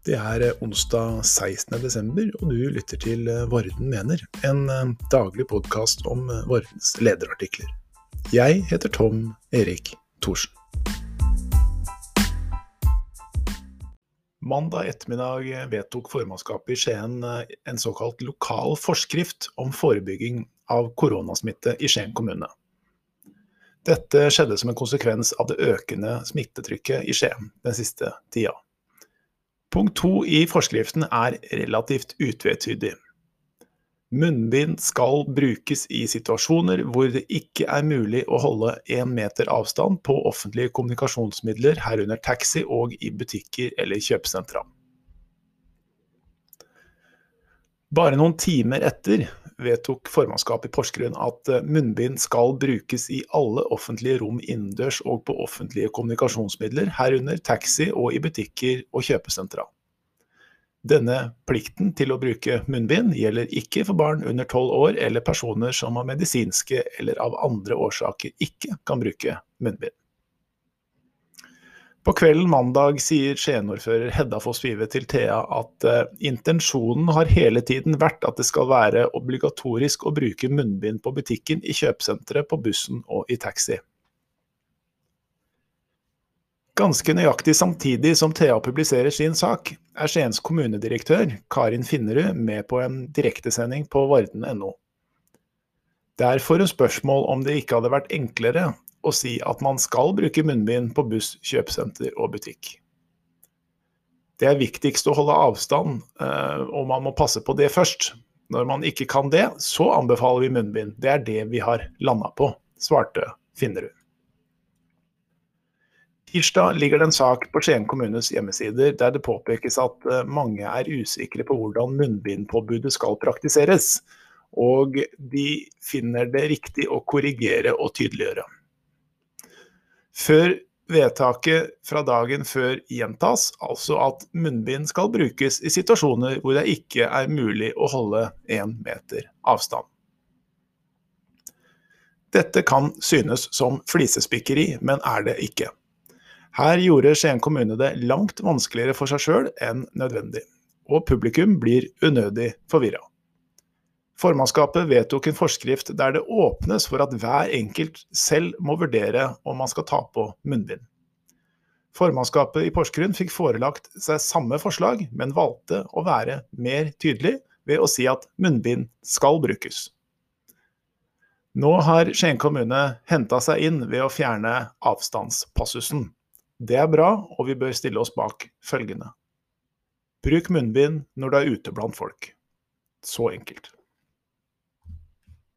Det er eh, onsdag 16.12, og du lytter til Varden mener, en eh, daglig podkast om Vardens lederartikler. Jeg heter Tom Erik Thorsen. Mandag ettermiddag vedtok formannskapet i Skien en såkalt lokal forskrift om forebygging av koronasmitte i Skien kommune. Dette skjedde som en konsekvens av det økende smittetrykket i Skien den siste tida. Punkt to i forskriften er relativt utvetydig. Munnbind skal brukes i situasjoner hvor det ikke er mulig å holde én meter avstand på offentlige kommunikasjonsmidler, herunder taxi og i butikker eller kjøpesentra. Bare noen timer etter vedtok formannskapet i Porsgrunn at eh, munnbind skal brukes i alle offentlige rom innendørs og på offentlige kommunikasjonsmidler, herunder taxi og i butikker og kjøpesentra. Denne plikten til å bruke munnbind gjelder ikke for barn under tolv år eller personer som av medisinske eller av andre årsaker ikke kan bruke munnbind. På kvelden mandag sier Skien-ordfører Hedda Foss Vive til Thea at uh, intensjonen har hele tiden vært at det skal være obligatorisk å bruke munnbind på butikken, i kjøpesenteret, på bussen og i taxi. Ganske nøyaktig samtidig som Thea publiserer sin sak, er Skiens kommunedirektør, Karin Finnerud, med på en direktesending på varden.no. Derfor hun spørsmål om det ikke hadde vært enklere å si at man skal bruke munnbind på buss, kjøpesenter og butikk. Det er viktigst å holde avstand, eh, og man må passe på det først. Når man ikke kan det, så anbefaler vi munnbind. Det er det vi har landa på, svarte Finnerud. Tirsdag ligger det en sak på Skien kommunes hjemmesider der det påpekes at eh, mange er usikre på hvordan munnbindpåbudet skal praktiseres, og de finner det riktig å korrigere og tydeliggjøre. Før vedtaket fra dagen før gjentas, altså at munnbind skal brukes i situasjoner hvor det ikke er mulig å holde én meter avstand. Dette kan synes som flisespikkeri, men er det ikke. Her gjorde Skien kommune det langt vanskeligere for seg sjøl enn nødvendig, og publikum blir unødig forvirra. Formannskapet vedtok en forskrift der det åpnes for at hver enkelt selv må vurdere om man skal ta på munnbind. Formannskapet i Porsgrunn fikk forelagt seg samme forslag, men valgte å være mer tydelig ved å si at munnbind skal brukes. Nå har Skien kommune henta seg inn ved å fjerne avstandspassusen. Det er bra, og vi bør stille oss bak følgende. Bruk munnbind når du er ute blant folk. Så enkelt.